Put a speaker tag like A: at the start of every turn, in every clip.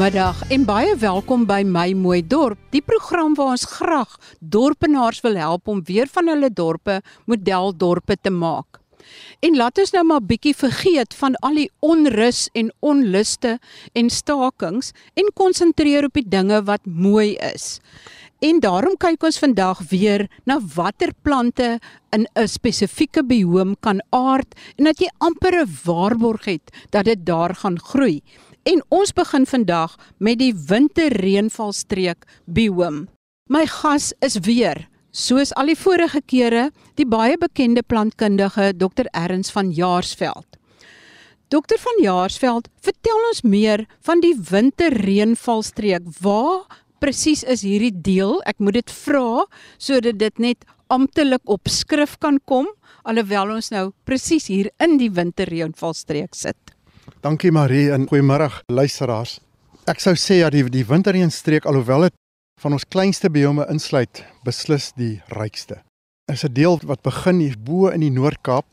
A: Goeiemiddag en baie welkom by My Mooi Dorp, die program waar ons graag dorpenaars wil help om weer van hulle dorpe modeldorpe te maak. En laat ons nou maar bietjie vergeet van al die onrus en onluste en stakings en konsentreer op die dinge wat mooi is. En daarom kyk ons vandag weer na watter plante in 'n spesifieke bioom kan aard en dat jy amper 'n waarborg het dat dit daar gaan groei. En ons begin vandag met die winterreënvalstreek bioom. My gas is weer, soos al die vorige kere, die baie bekende plantkundige Dr. Erns van Jaarsveld. Dokter van Jaarsveld, vertel ons meer van die winterreënvalstreek. Waar presies is hierdie deel? Ek moet dit vra sodat dit net amptelik op skrif kan kom alhoewel ons nou presies hier in die winterreënvalstreek sit.
B: Dankie Marie en goeiemôre luisteraars. Ek sou sê ja die die winterreënstreek alhoewel dit van ons kleinste biome insluit, beslis die rykste. Is 'n deel wat begin hier bo in die Noord-Kaap,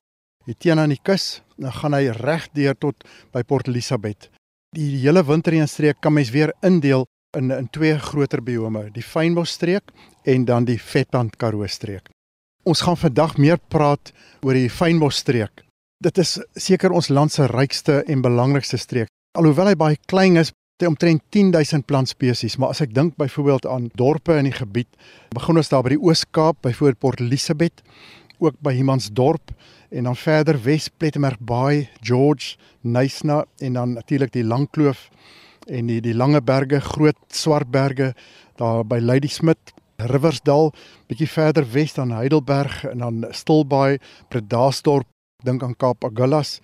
B: hier teen aan die kus, dan gaan hy reg deur tot by Port Elizabeth. Die hele winterreënstreek kan mens weer indeel in in twee groter biome, die fynbosstreek en dan die vetplant Karoo streek. Ons gaan vandag meer praat oor die fynbosstreek Dit is seker ons land se rykste en belangrikste streek. Alhoewel hy baie klein is, het hy omtrent 10000 plantspesies, maar as ek dink byvoorbeeld aan dorpe in die gebied, begin ons daar by die Oos-Kaap, byvoorbeeld Port Elizabeth, ook by Humansdorp en dan verder Wes Plettenberg Bay, George, Nysna en dan natuurlik die Langkloof en die die Lange Berge, Groot Swartberge daar by Ladysmith Riversdal, bietjie verder wes dan Heidelberg en dan Stilbaai, Bredasdorp dink aan Kaap Agulhas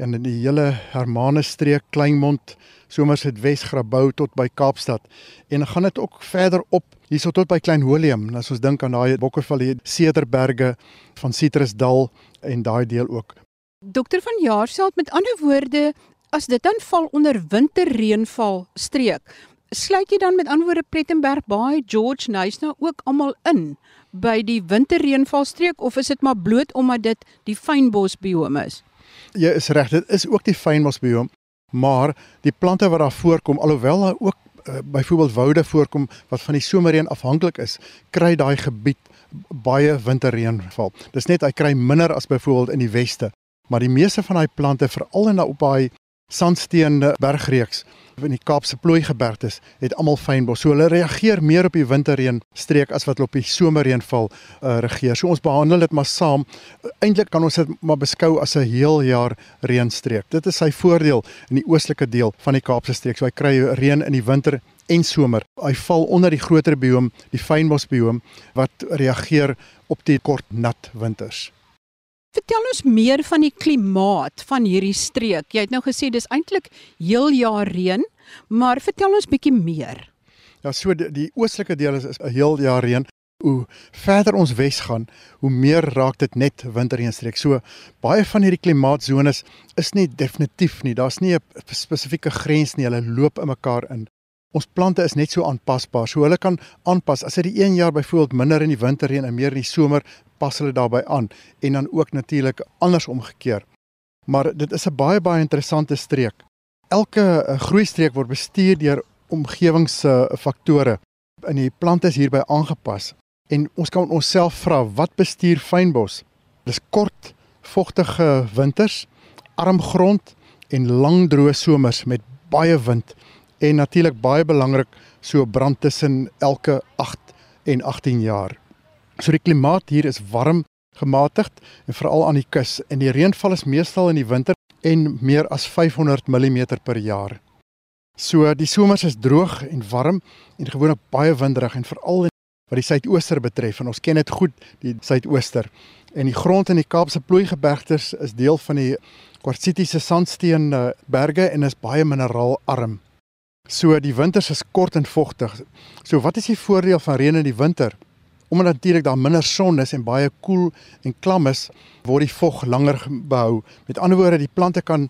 B: en in die hele Hermanus streek, Kleinmond, Somerset Wes Grabouw tot by Kaapstad. En gaan dit ook verder op hierso tot by Klein Willem, as ons dink aan daai Bokkevallei, Cederberge van Citrusdal en daai deel ook.
A: Dokter van Jaarsveld met ander woorde, as dit dan val onder winterreënval streek, sluit jy dan met ander woorde Plettenberg Bay, George Nysna ook almal in? by die winterreënvalstreek of is dit maar bloot omdat dit die fynbosbiome is?
B: Jy is reg, dit is ook die fynbosbiome, maar die plante wat daar voorkom, alhoewel daar ook uh, byvoorbeeld woude voorkom wat van die somerreën afhanklik is, kry daai gebied baie winterreënval. Dis net hy kry minder as byvoorbeeld in die weste, maar die meeste van daai plante veral in daai op daai sandsteen bergreeks in die Kaapse plooigebergtes het almal fynbos. So hulle reageer meer op die winterreën streek as wat hulle op die somerreën val uh, reageer. So ons behandel dit maar saam. Eintlik kan ons dit maar beskou as 'n heel jaar reënstreek. Dit is sy voordeel in die oostelike deel van die Kaapse streek. So hy kry reën in die winter en somer. Hy val onder die groter bioom, die fynbosbioom wat reageer op die kort nat winters.
A: Vertel ons meer van die klimaat van hierdie streek. Jy het nou gesê dis eintlik heel jaar reën, maar vertel ons bietjie meer.
B: Ja, so die, die oostelike deel is 'n heel jaar reën. Hoe verder ons wes gaan, hoe meer raak dit net winterreënstreek. So baie van hierdie klimaatsones is nie definitief nie. Daar's nie 'n spesifieke grens nie. Hulle loop in mekaar in. Ons plante is net so aanpasbaar. So hulle kan aanpas. As dit die een jaar byvoorbeeld minder in die winter reën en meer in die somer, pas hulle daarbey aan en dan ook natuurlik anders omgekeer. Maar dit is 'n baie baie interessante streek. Elke uh, groei streek word bestuur deur omgewingsfaktore. In die plante is hierby aangepas en ons kan onsself vra wat bestuur fynbos? Dis kort, vogtige winters, arm grond en lang droë somers met baie wind en natuurlik baie belangrik so brand tussen elke 8 en 18 jaar. So die klimaat hier is warm, gematigd en veral aan die kus en die reënval is meestal in die winter en meer as 500 mm per jaar. So die somers is droog en warm en gewoonlik baie winderig en veral wat die suidooster betref en ons ken dit goed die suidooster en die grond in die Kaapse plooigebergtes is deel van die kwartsitiese sandsteen berge en is baie mineraalarm. So die winters is kort en vogtig. So wat is die voordeel van reën in die winter? Omdat natuurlik daar minder son is en baie koel en klam is, word die vog langer behou. Met ander woorde, die plante kan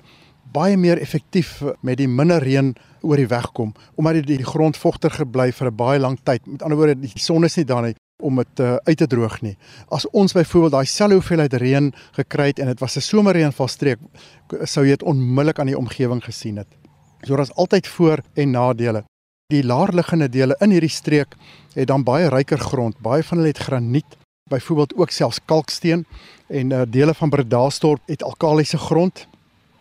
B: baie meer effektief met die minder reën oor die weg kom omdat die, die grond vogter gebly vir 'n baie lang tyd. Met ander woorde, die son is nie daar nie om dit uh, uit te droog nie. As ons byvoorbeeld daai selfe hoeveelheid reën gekry het en dit was 'n somerreënvalstreek, sou jy dit onmiddellik aan die omgewing gesien het. So daar's altyd voor en nadele. Die laerliggende dele in hierdie streek het dan baie ryker grond. Baie van hulle het graniet, byvoorbeeld ook selfs kalksteen en uh, dele van Bredasdorp het alkalisiese grond.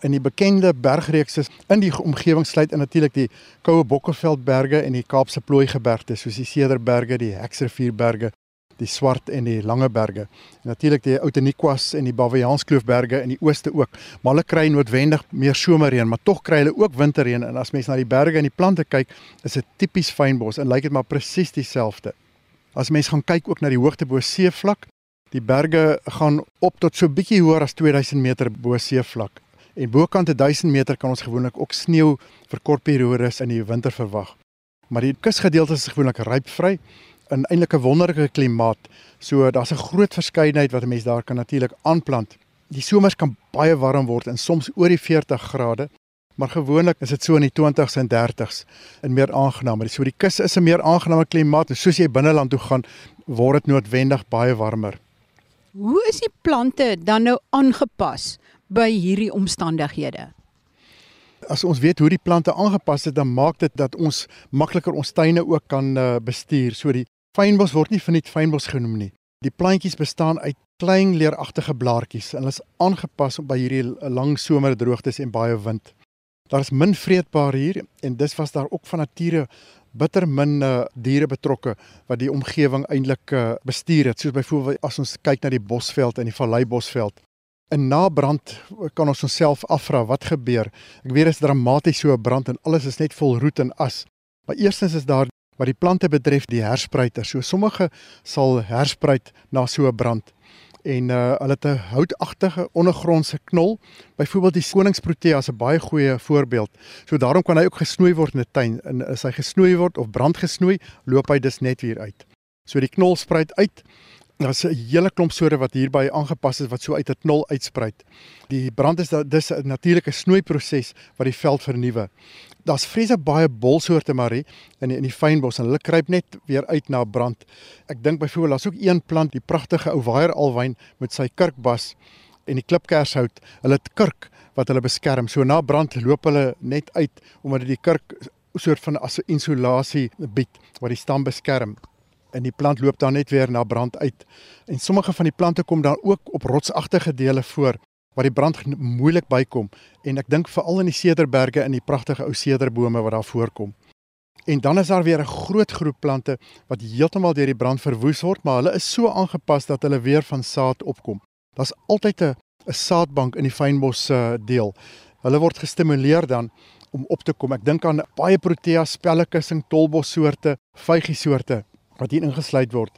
B: In die bekende bergreekse in die omgewing sluit in natuurlik die Koue Bokkeveldberge en die Kaapse Plooigebergte soos die Cederberge, die Heksrivierberge die Swart en die Lange Berge. En natuurlik die Outeniquas en die Baviaanskloofberge in die ooste ook. Maar hulle kry noodwendig meer somerreën, maar tog kry hulle ook winterreën en as mens na die berge en die plante kyk, is dit tipies fynbos en lyk dit maar presies dieselfde. As mens gaan kyk ook na die hoogte bo seevlak, die berge gaan op tot so bietjie hoër as 2000 meter bo seevlak. En bokant 1000 meter kan ons gewoonlik ook sneeu vir kort periodes in die winter verwag. Maar die kusgedeelte is gewoonlik rypvry in eintlik 'n wonderlike klimaat. So daar's 'n groot verskeidenheid wat 'n mens daar kan natuurlik aanplant. Die somers kan baie warm word en soms oor die 40 grade, maar gewoonlik is dit so in die 20s en 30s en meer aangenaam. So die kus is 'n meer aangename klimaat en soos jy binneland toe gaan, word dit noodwendig baie warmer.
A: Hoe is die plante dan nou aangepas by hierdie omstandighede?
B: As ons weet hoe die plante aangepas het, dan maak dit dat ons makliker ons tuine ook kan uh, bestuur. So die Fynbos word nie verniet fynbos genoem nie. Die plantjies bestaan uit klein leeragtige blaartjies en hulle is aangepas by hierdie lang somerdroogtes en baie wind. Daar is min vreedbaar hier en dis was daar ook van nature bitter min uh, diere betrokke wat die omgewing eintlik uh, bestuur het. Soos byvoorbeeld as ons kyk na die bosveld en die valleibosveld. In na brand kan ons onsself afvra wat gebeur. Ek weet dit is dramaties so 'n brand en alles is net vol roet en as. Maar eerstens is daar wat die plante betref die herspruiter. So sommige sal herspruit na so 'n brand. En uh hulle het 'n houtagtige ondergrondse knol. Byvoorbeeld die koningsprotea is 'n baie goeie voorbeeld. So daarom kan hy ook gesnoei word in 'n tuin. En as hy gesnoei word of brand gesnoei, loop hy dus net weer uit. So die knol spruit uit. Daar's 'n hele klomp soorte wat hierby aangepas is wat so uit 'n knol uitspruit. Die brand is dis 'n natuurlike snoeiproses wat die veld vernuwe daar's vreeslik baie bolsoorte marie in die, in die fynbos en hulle kruip net weer uit na brand. Ek dink byvoorbeeld daar's ook een plant, die pragtige ou waier alwyn met sy kirkbas en die klipkershout. Hulle het kirk wat hulle beskerm. So na brand loop hulle net uit omdat dit die kirk soort van as 'n insulasie bied wat die stam beskerm. En die plant loop dan net weer na brand uit. En sommige van die plante kom dan ook op rotsagtige dele voor waar die brand moeilik bykom en ek dink veral in die sederberge in die pragtige ou sederbome wat daar voorkom. En dan is daar weer 'n groot groep plante wat heeltemal deur die brand verwoes word, maar hulle is so aangepas dat hulle weer van saad opkom. Daar's altyd 'n 'n saadbank in die fynbos uh, deel. Hulle word gestimuleer dan om op te kom. Ek dink aan baie protea, spellekussing, tolbossoorte, vygie-soorte wat hier ingesluit word.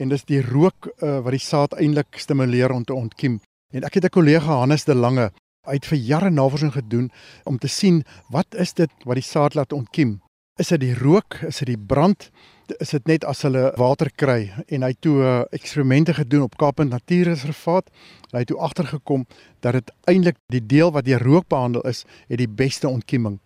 B: En dis die rook uh, wat die saad eintlik stimuleer om te ontkiem. En ek het 'n kollega Hannes de Lange uit vir jare navorsing gedoen om te sien wat is dit wat die saad laat ontkiem? Is dit die rook? Is dit die brand? Is dit net as hulle water kry? En hy het toe uh, eksperimente gedoen op Kaapstad Natuurreservaat. Hy het toe agtergekom dat dit eintlik die deel wat deur rook behandel is, het die beste ontkieming.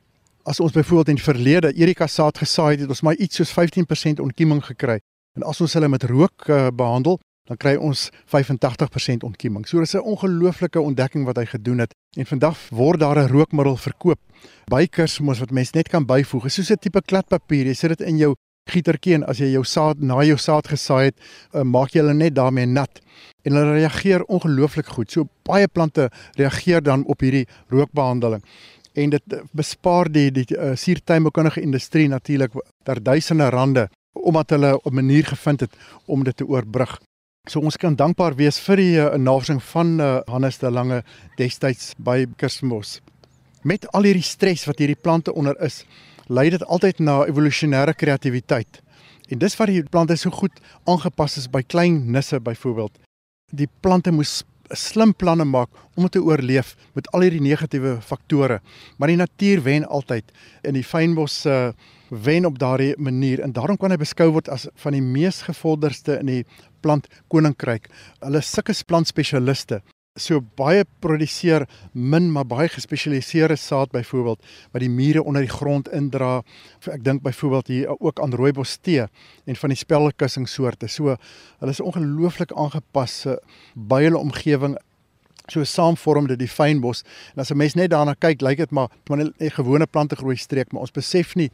B: As ons byvoorbeeld in die verlede Erika saad gesaai het, het ons maar iets soos 15% ontkieming gekry. En as ons hulle met rook uh, behandel, dan kry ons 85% ontkieming. So dis 'n ongelooflike ontdekking wat hy gedoen het en vandag word daar 'n rookmiddel verkoop. Bykers mos wat mense net kan byvoeg. Soos 'n tipe kladpapier. Jy sit dit in jou gietertjie en as jy jou saad na jou saad gesaai het, uh, maak jy hulle net daarmee nat en hulle reageer ongelooflik goed. So baie plante reageer dan op hierdie rookbehandeling en dit bespaar die die uh, suurtuinbekundige industrie natuurlik ter duisende rande omdat hulle 'n manier gevind het om dit te oorbrug. So ons kan dankbaar wees vir die uh, navorsing van uh, Hannes de Lange destyds by Kersmos. Met al hierdie stres wat hierdie plante onder is, lei dit altyd na evolusionêre kreatiwiteit. En dis wat die plante so goed aangepas is by klein nisse byvoorbeeld. Die plante moes slim planne maak om te oorleef met al hierdie negatiewe faktore. Maar die natuur wen altyd in die fynbos se uh, wen op daardie manier en daarom kan hy beskou word as van die mees gevorderde in die plant koninkryk. Hulle sulke plant spesialiste. So baie produseer min maar baie gespesialiseerde saad byvoorbeeld wat die mure onder die grond indra. Ek dink byvoorbeeld hier ook aan rooibos tee en van die spelkussing soorte. So hulle is ongelooflik aangepas by hulle omgewing So saam vorm dit die fynbos. En as 'n mens net daarna kyk, lyk dit maar 'n gewone plantegroei streek, maar ons besef nie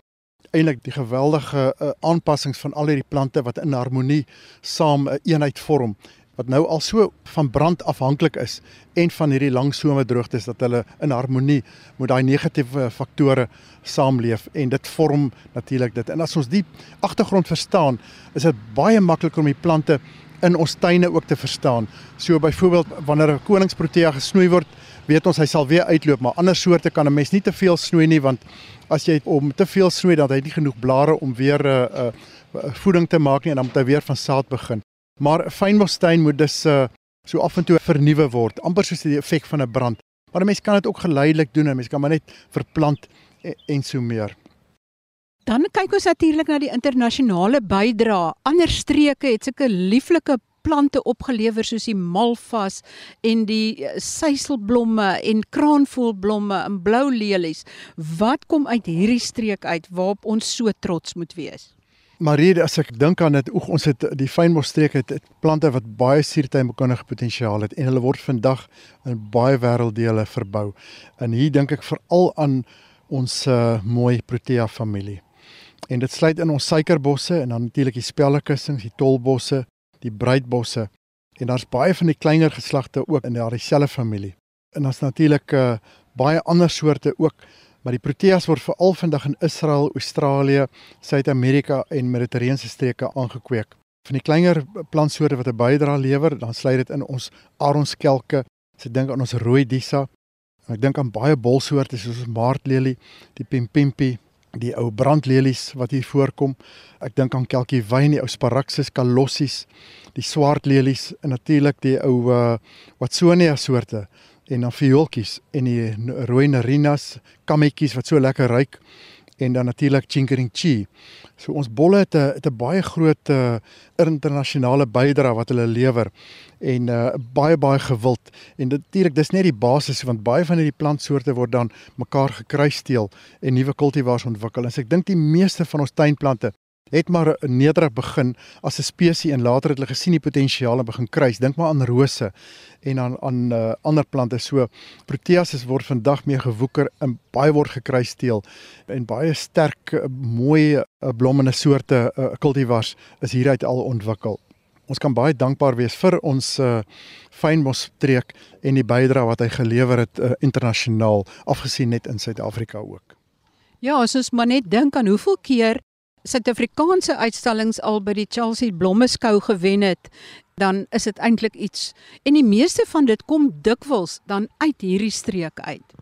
B: eintlik die geweldige uh, aanpassings van al hierdie plante wat in harmonie saam 'n uh, eenheid vorm wat nou al so van brand afhanklik is en van hierdie lang somerdroogtes dat hulle in harmonie met daai negatiewe faktore saamleef en dit vorm natuurlik dit. En as ons die agtergrond verstaan, is dit baie makliker om die plante in ons tuine ook te verstaan. So byvoorbeeld wanneer 'n koningsprotea gesnoei word, weet ons hy sal weer uitloop, maar ander soorte kan 'n mens nie te veel snoei nie want as jy om te veel snoei dan het hy nie genoeg blare om weer 'n uh, eh, uh, eh, voeding te maak nie en dan moet hy weer van saad begin. Maar fynbosstein moet dus uh, so af en toe vernuwe word, amper soos die effek van 'n brand. Maar 'n mens kan dit ook geleidelik doen, 'n mens kan maar net verplant en, en so meer.
A: Dan kyk ons natuurlik na die internasionale bydrae. Ander streke het sulke lieflike plante opgelewer soos die malvas en die eh, seiselblomme en kraanvoelblomme en blou lelies. Wat kom uit hierdie streek uit waarop ons so trots moet wees?
B: Marie, as ek dink aan dit, oek ons het die fynbosstreek het, het plante wat baie suurtuinbekundige potensiaal het en hulle word vandag in baie wêrelddele verbou. En hier dink ek veral aan ons uh, mooi Protea familie. En dit sluit in ons suikerbosse en dan natuurlik die spellekussings, die tolbosse, die bruidbosse en daar's baie van die kleiner geslagte ook in daardie selfe familie. En daar's natuurlik uh, baie ander soorte ook, maar die proteas word veral vandag in Israel, Australië, Suid-Amerika en Mediterrane streke aangekweek. Van die kleiner plantsoorte wat 'n bydrae lewer, dan sluit dit in ons aronskelke, as ek dink aan ons rooi disa, en ek dink aan baie bolsoorte soos maartlelie, die pimpimpi, die ou brandlelies wat hier voorkom. Ek dink aan kelkie wyn, die ou sparaxis calossies, die swart lelies en natuurlik die ou uh, watsonia soorte en dan viooltjies en die rooi narinas, kammetjies wat so lekker ruik en dan natuurlik chinkering chi. So ons bolle het 'n het 'n baie groot uh, internasionale bydrae wat hulle lewer en uh, baie baie gewild. En natuurlik dis net die basis want baie van hierdie plantsoorte word dan mekaar gekruisteel en nuwe kultivars ontwikkel. En so ek dink die meeste van ons tuinplante het maar nederig begin as 'n spesies en later het hulle gesien die potensiaal en begin kruis. Dink maar aan rose en aan aan uh, ander plante. So proteases word vandag meer gewoeker en baie word gekruisteel en baie sterk uh, mooi uh, blommende soorte uh, cultivars is hieruit al ontwikkel. Ons kan baie dankbaar wees vir ons uh, fynbos streek en die bydrae wat hy gelewer het uh, internasionaal afgesien net in Suid-Afrika ook.
A: Ja, ons maar net dink aan hoeveel keer Suid-Afrikaanse uitstallings al by die Chelsea Blommeskou gewen het, dan is dit eintlik iets en die meeste van dit kom dikwels dan uit hierdie streek uit.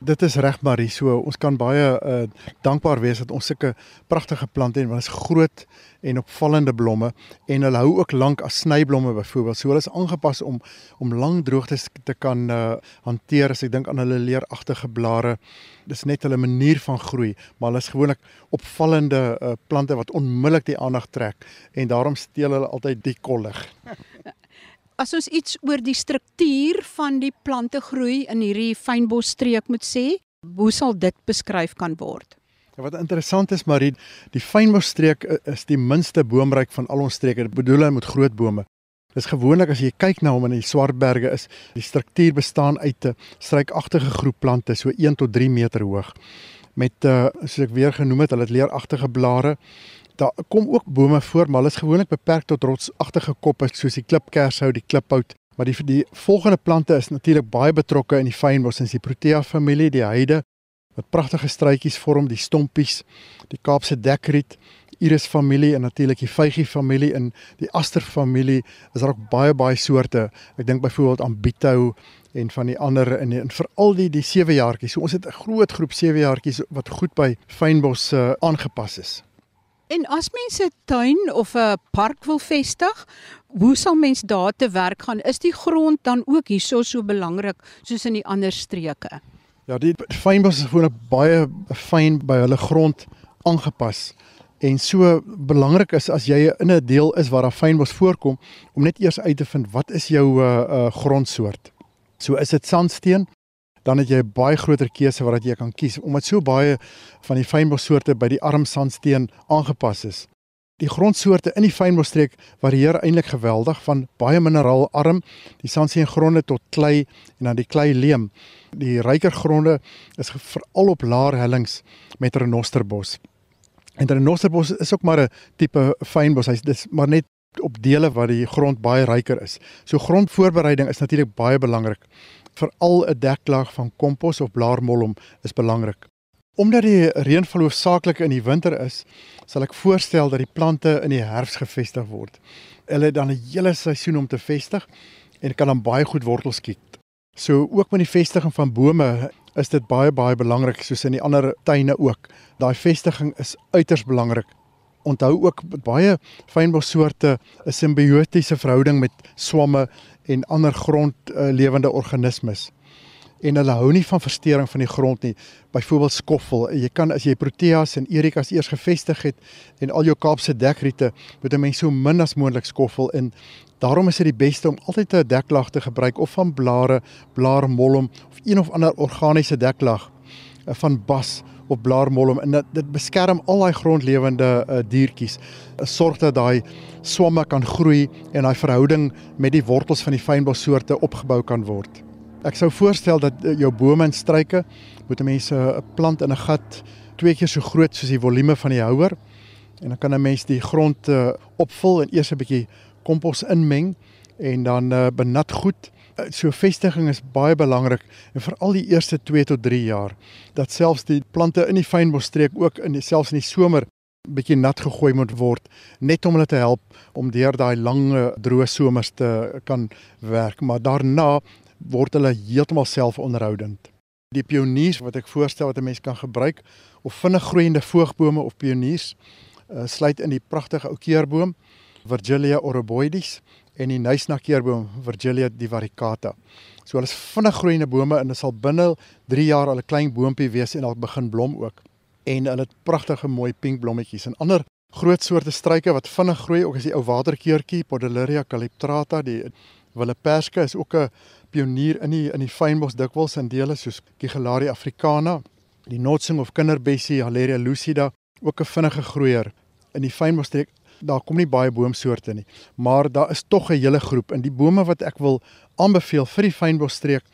B: Dit is reg Marie, so ons kan baie uh, dankbaar wees dat ons sulke pragtige plante het want dit is groot en opvallende blomme en hulle hou ook lank as snyblomme byvoorbeeld. So hulle is aangepas om om lang droogtes te kan uh, hanteer as ek dink aan hulle leeragtige blare. Dis net hulle manier van groei, maar hulle is gewoonlik opvallende uh, plante wat onmiddellik die aandag trek en daarom steel hulle altyd die kollig.
A: as ons iets oor die struktuur van die plante groei in hierdie fynbosstreek moet sê, hoe sal dit beskryf kan word?
B: Ja, wat interessant is Marie, die fynbosstreek is die minste boomryk van al ons streke. Dit bedoel hy met groot bome. Dis gewoonlik as jy kyk na hom in die Swartberge is die struktuur bestaan uit 'n struikagtige groep plante so 1 tot 3 meter hoog met uh, soos ek weer genoem het, hulle het leeragtige blare daar kom ook bome voor, maar hulle is gewoonlik beperk tot rotsagtige koppe soos die klipkershout, die kliphout. Maar die die volgende plante is natuurlik baie betrokke in die fynbos, is die Protea familie, die heide wat pragtige struitjies vorm, die stompies, die Kaapse dekriet, Iris familie en natuurlik die vygie familie en die aster familie is daar ook baie baie soorte. Ek dink byvoorbeeld aan Bito en van die ander in en veral die die sewe jaartjies. So ons het 'n groot groep sewe jaartjies wat goed by fynbos uh, aangepas is.
A: En as mense 'n tuin of 'n park wil vestig, hoe sal mens daar te werk gaan? Is die grond dan ook hierso so belangrik soos in die ander streke?
B: Ja, die fynbos is gewoonlik baie fyn by hulle grond aangepas. En so belangrik is as jy in 'n deel is waar daar fynbos voorkom om net eers uit te vind wat is jou uh, uh grondsoort. So is dit sandsteen dan het jy 'n baie groter keuse wat jy kan kies omdat so baie van die fynbossoorte by die armsandsteen aangepas is. Die grondsoorte in die fynbosstreek varieer eintlik geweldig van baie mineraalarm, die sandsteen gronde tot klei en dan die klei leem. Die ryker gronde is veral op laer hellings met renosterbos. En renosterbos is ook maar 'n tipe fynbos. Hy's dis maar net op dele waar die grond baie ryker is. So grondvoorbereiding is natuurlik baie belangrik. Veral 'n deklaag van kompos of blaarmolm is belangrik. Omdat die reënval hoofsaaklik in die winter is, sal ek voorstel dat die plante in die herfs gevestig word. Hulle het dan 'n hele seisoen om te vestig en kan dan baie goed wortels skiet. So ook met die vestiging van bome is dit baie baie belangrik soos in die ander tuine ook. Daai vestiging is uiters belangrik onthou ook baie fynbossoorte 'n simbiotiese verhouding met swamme en ander grondlewende uh, organismes. En hulle hou nie van verstoring van die grond nie. Byvoorbeeld skoffel. Jy kan as jy proteas en erikas eers gevestig het en al jou Kaapse dekriete, moet 'n mens so min as moontlik skoffel in. Daarom is dit die beste om altyd 'n deklaag te gebruik of van blare, blaarmolm of een of ander organiese deklaag uh, van bas of blaarmolm en dit, dit beskerm al daai grondlewende uh, diertjies. Uh, sorg dat daai swamme kan groei en daai verhouding met die wortels van die fynbossoorte opgebou kan word. Ek sou voorstel dat uh, jou bome en struike moet mense 'n uh, plant in 'n gat twee keer so groot soos die volume van die houer en dan kan 'n mens die grond uh, opvul en eers 'n bietjie kompos inmeng en dan uh, benat goed so vestiging is baie belangrik en veral die eerste 2 tot 3 jaar dat selfs die plante in die fynbosstreek ook in selfs in die somer bietjie nat gegooi moet word net om hulle te help om deur daai lang droë somers te kan werk maar daarna word hulle heeltemal selfonderhoudend. Die pioniers wat ek voorstel wat 'n mens kan gebruik of vinnig groeiende voogbome of pioniers uh, sluit in die pragtige ou keurboom Virgilia oroboides en die nuisnakkeerboom Virgilia divaricata. So hulle is vinnig groeiende bome en dit sal binne 3 jaar al 'n klein boontjie wees en al begin blom ook. En hulle het pragtige mooi pink blommetjies en ander groot soorte struike wat vinnig groei ook is die ou waterkeurtjie Podeleria calyptrata, die willeperske is ook 'n pionier in die in die fynbos dikwels in dele soos Kigelaria africana, die notsing of kinderbessie Halleria lucida, ook 'n vinnige groeier in die fynbosstreek daar kom nie baie boomsoorte nie, maar daar is tog 'n hele groep in die bome wat ek wil aanbeveel vir die fynbosstreek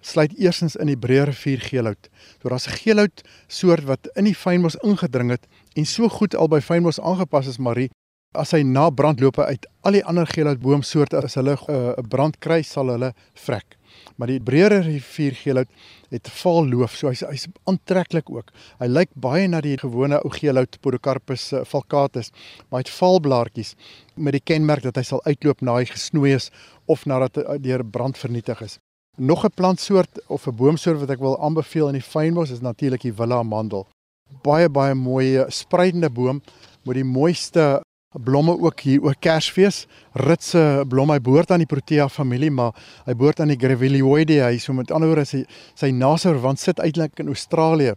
B: sluit eersins in die Breë rivier geelhout. So daar's 'n geelhout soort wat in die fynbos ingedring het en so goed al by fynbos aangepas is Marie as hy na brandlope uit al die ander geelhout boomsoorte as hulle eh, 'n uh, brand kry sal hulle vrek. Maar die Breë rivier geelhout het vaal loof, so hy's hy's aantreklik ook. Hy lyk baie na die gewone ou geelhout Podocarpus uh, falcatus, maar hy het vaalblaartjies met die kenmerk dat hy sal uitloop na hy gesnoei is of nadat hy deur brand vernietig is. Nog 'n plantsoort of 'n boomsoort wat ek wil aanbeveel in die fynbos is natuurlik die Villa amandel. Baie baie mooi eh, spreidende boom met die mooiste blomme ook hier oor Kersfees. Ritse blom hy behoort aan die Protea familie, maar hy behoort aan die Grevillioideae. Hy so met ander woorde sy sy naser want sit eintlik in Australië.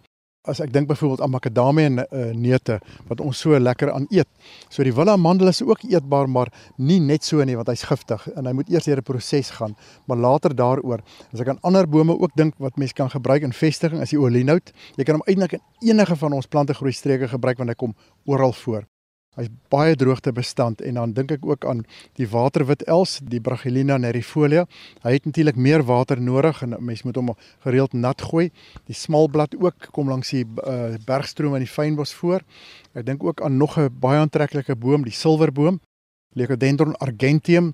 B: As ek dink byvoorbeeld aan makadamie en uh, neute wat ons so lekker aan eet. So die willa mandel is ook eetbaar, maar nie net so nie want hy's giftig en hy moet eers deur 'n proses gaan, maar later daaroor. As ek aan ander bome ook dink wat mense kan gebruik in vestiging, is die olienout. Jy kan hom eintlik in enige van ons plantegroei streke gebruik want hy kom oral voor. Hy's baie droogtebestand en dan dink ek ook aan die waterwit els, die Bragellina nerifolia. Hy het natuurlik meer water nodig en mens moet hom gereeld nat gooi. Die smalblad ook kom langs die uh, bergstroom in die fynbos voor. Ek dink ook aan nog 'n baie aantreklike boom, die silverboom, Lecodendron argenteum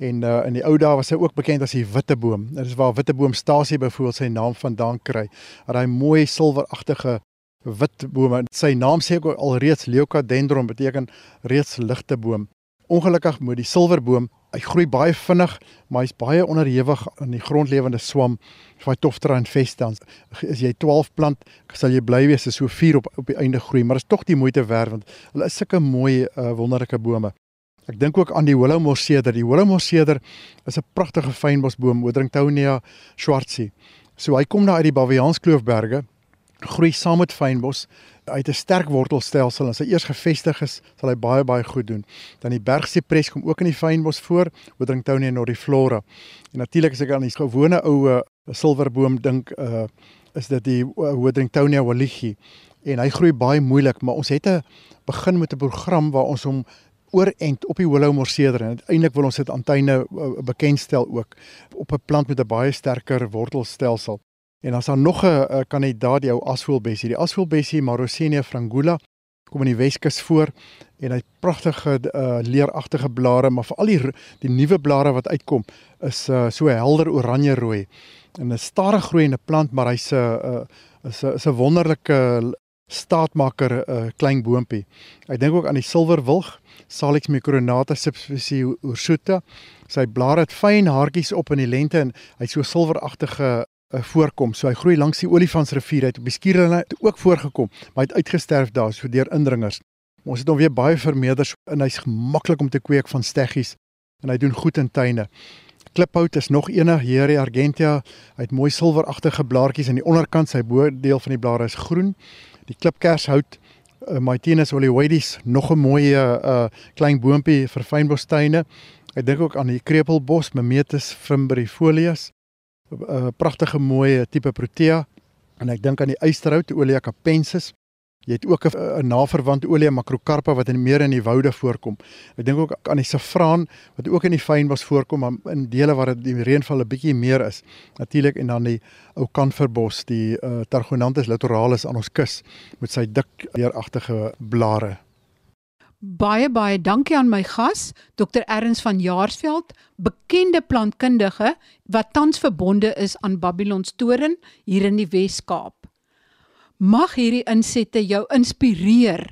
B: en uh, in die ou dae was hy ook bekend as die witteboom. Dit is waar witteboomstasie byvoorbeeld sy naam vandaan kry. Hy mooi silweragtige wit bome. Sy naam sê ook al reeds Leucadendron beteken reeds ligte boom. Ongelukkig moet die silverboom, hy groei baie vinnig, maar hy's baie onderhewig aan die grondlewende swam, Phytophthora infestans. As jy 12 plant, sal jy bly wees as so 4 op op die einde groei, maar is tog die moeite werd want hulle is sulke mooi uh, wonderlike bome. Ek dink ook aan die Willowmoss-seder. Die Willowmoss-seder is 'n pragtige fynbosboom, Odringtonia schwarzi. So hy kom daar uit die Baviaanskloofberge groei saam met fynbos. Het 'n sterk wortelstelsel en as hy eers gevestig is, sal hy baie baie goed doen. Dan die bergsiepres kom ook in die fynbos voor, Odringtonia nordiflora. En natuurlik as ek aan die gewone ou silverboom dink, uh is dit die Odringtonia wallichi. en hy groei baie moeilik, maar ons het 'n begin met 'n program waar ons hom oorent op die Hollowmore en uiteindelik wil ons dit aan tuine uh, bekendstel ook op 'n plant met 'n baie sterker wortelstelsel. En is daar nog 'n kandidaat, die ou asvoelbessie, die asvoelbessie Marosenia frangula kom in die Weskus voor en hy het pragtige uh, leeragtige blare, maar veral die die nuwe blare wat uitkom is uh, so helder oranje rooi. En 'n stadig groeiende plant, maar hy's 'n uh, is 'n is 'n wonderlike staatmaker uh, klein boontjie. Ek dink ook aan die silverwilg, Salix micronata subspecies ursuta. Sy blare het fyn haartjies op in die lente en hy't so silweragtige uh, voorkom. So hy groei langs die Olifantsrivier uit op die skierlyn het ook voorgekom, maar hy het uitgesterf daar so deur indringers. Ons het hom weer baie vermeerder en hy's gemaklik om te kweek van steggies en hy doen goed in tuine. Kliphout is nog eene Hieria argentea. Hy het mooi silweragtige blaartjies aan die onderkant, sy bo deel van die blare is groen. Die klipkershout uh, Mytenus oleoides, nog 'n mooi uh, klein boontjie vir fynbostuine. Ek dink ook aan die krepelbos Memetus fimbrifolius. 'n pragtige mooi tipe protea en ek dink aan die eysterhout Olea capensis. Jy het ook 'n naverwante Olea macrocarpa wat in meer in die woude voorkom. Ek dink ook aan die saffraan wat ook in die fynbos voorkom maar in dele waar dit die reënval 'n bietjie meer is. Natuurlik en dan die ou kanverbos, die uh, Targonanthus litoralis aan ons kus met sy dik leeragtige blare.
A: Baie baie dankie aan my gas, Dr. Erns van Jaarsveld, bekende plantkundige wat tans verbonde is aan Babylon Storen hier in die Wes-Kaap. Mag hierdie insette jou inspireer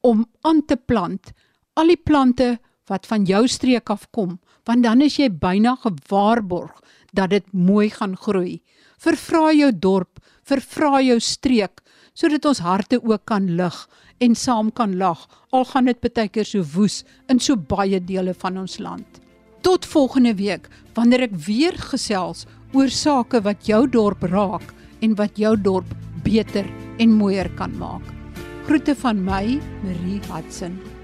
A: om aan te plant al die plante wat van jou streek af kom, want dan is jy byna gewaarborg dat dit mooi gaan groei. Vervra jou dorp, vervra jou streek sodat ons harte ook kan lig en saam kan lag al gaan dit baie keer so woes in so baie dele van ons land. Tot volgende week wanneer ek weer gesels oor sake wat jou dorp raak en wat jou dorp beter en mooier kan maak. Groete van my, Marie Hudson.